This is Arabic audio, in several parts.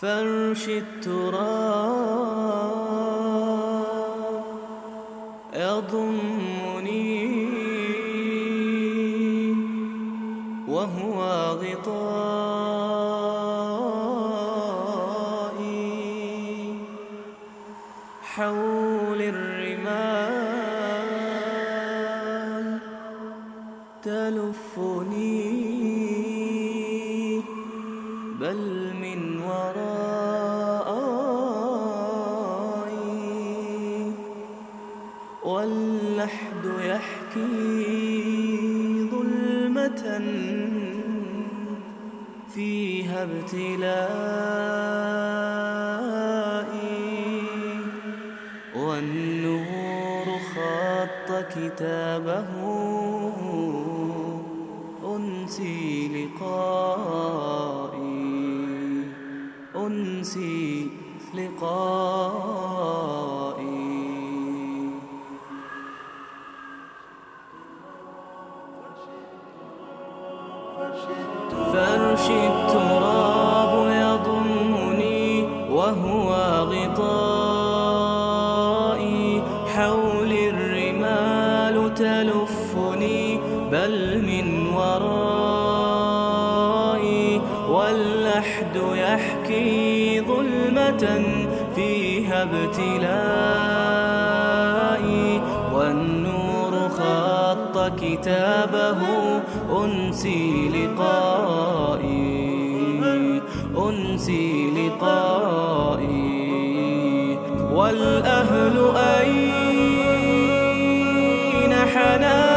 فرش التراب يضمني وهو غطائي. حول الرمال تلفني. بل من ورائي واللحد يحكي ظلمة فيها ابتلائي والنور خط كتابه فرش التراب يضمني وهو غطائي. حول الرمال تلفني بل من ورائي. واللحد يحكي ظلمة فيها ابتلائي كتابه أنسي لقائي أنسي لقائي. والأهل أين حنانهم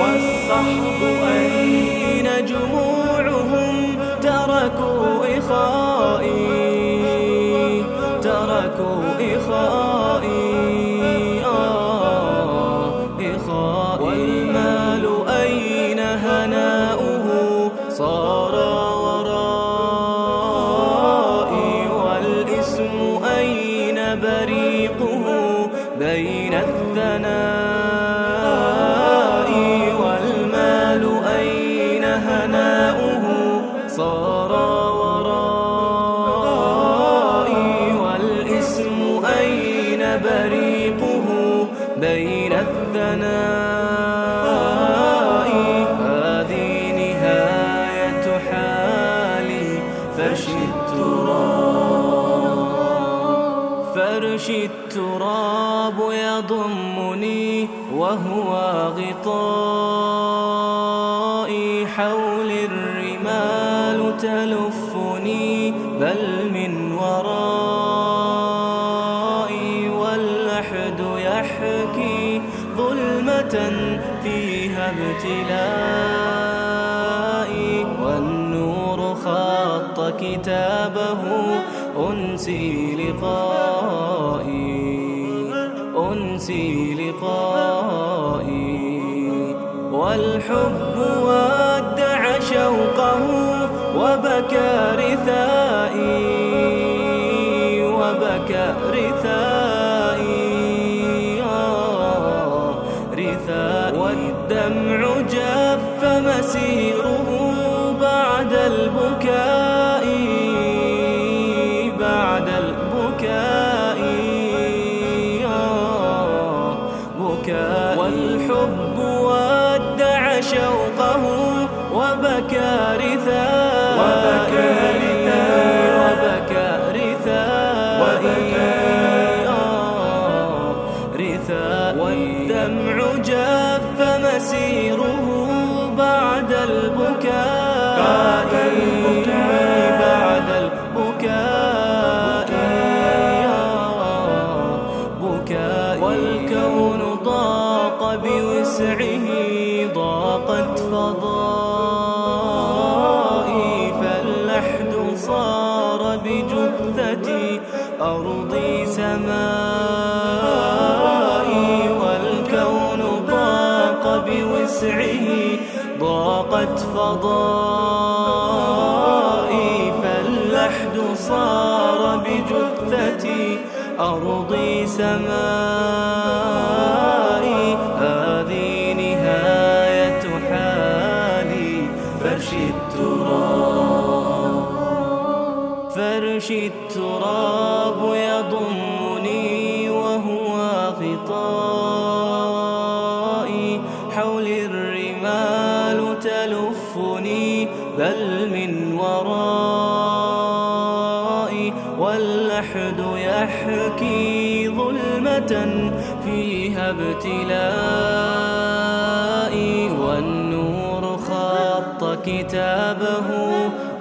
والصحب أين جموعهم تركوا إخائي؟ تركوا إخائي. آه إخائي. فرش التراب يضمني وهو غطائي. حول الرمال تلفني بل من ورائي واللحد يحكي ظلمة فيها ابتلائي. والنور خط كتابه أنسي لقائي. لقائي والحب ودع شوقه وبكى رثائي وبكى رثائي. آه رثائي والدمع جف مسيره بعد البكاء. والبكاء والحب ودع شوقه وبكى رثاء وبكى رثاء وبكى رثاء رثاء والدمع جف مسيره بعد البكاء. بعد البكاء. بعد البكاء. بكاء. والكون بوسعه ضاقت فضائي فاللحد صار بجثتي أرضي سمائي والكون ضاق بوسعه ضاقت فضائي فاللحد صار بجثتي أرضي سمائي. بل من ورائي واللحد يحكي ظلمة فيها ابتلائي والنور خط كتابه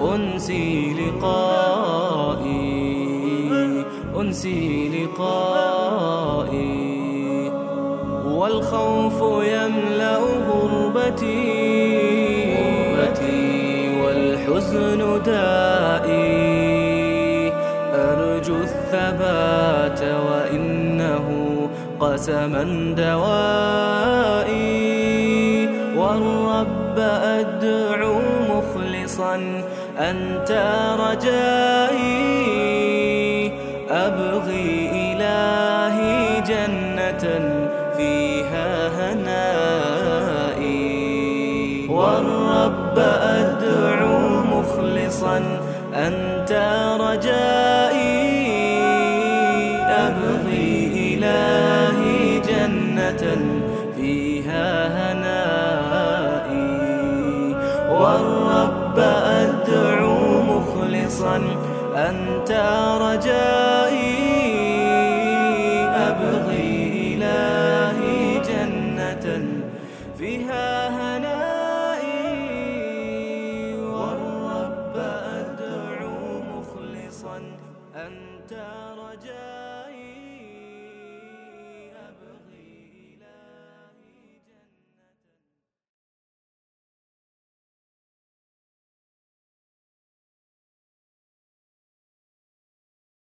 أنسي لقائي أنسي لقائي والخوف يملأ غربتي والحزن دائي. أرجو الثبات وإنه قسما دوائي. والرب أدعو مخلصا أنت رجائي. أبغي إلهي جنة فيها هنائي رجائي أبغي إلهي جنة فيها هنائي. والرب أدعو مخلصا أنت رجائي. رجاء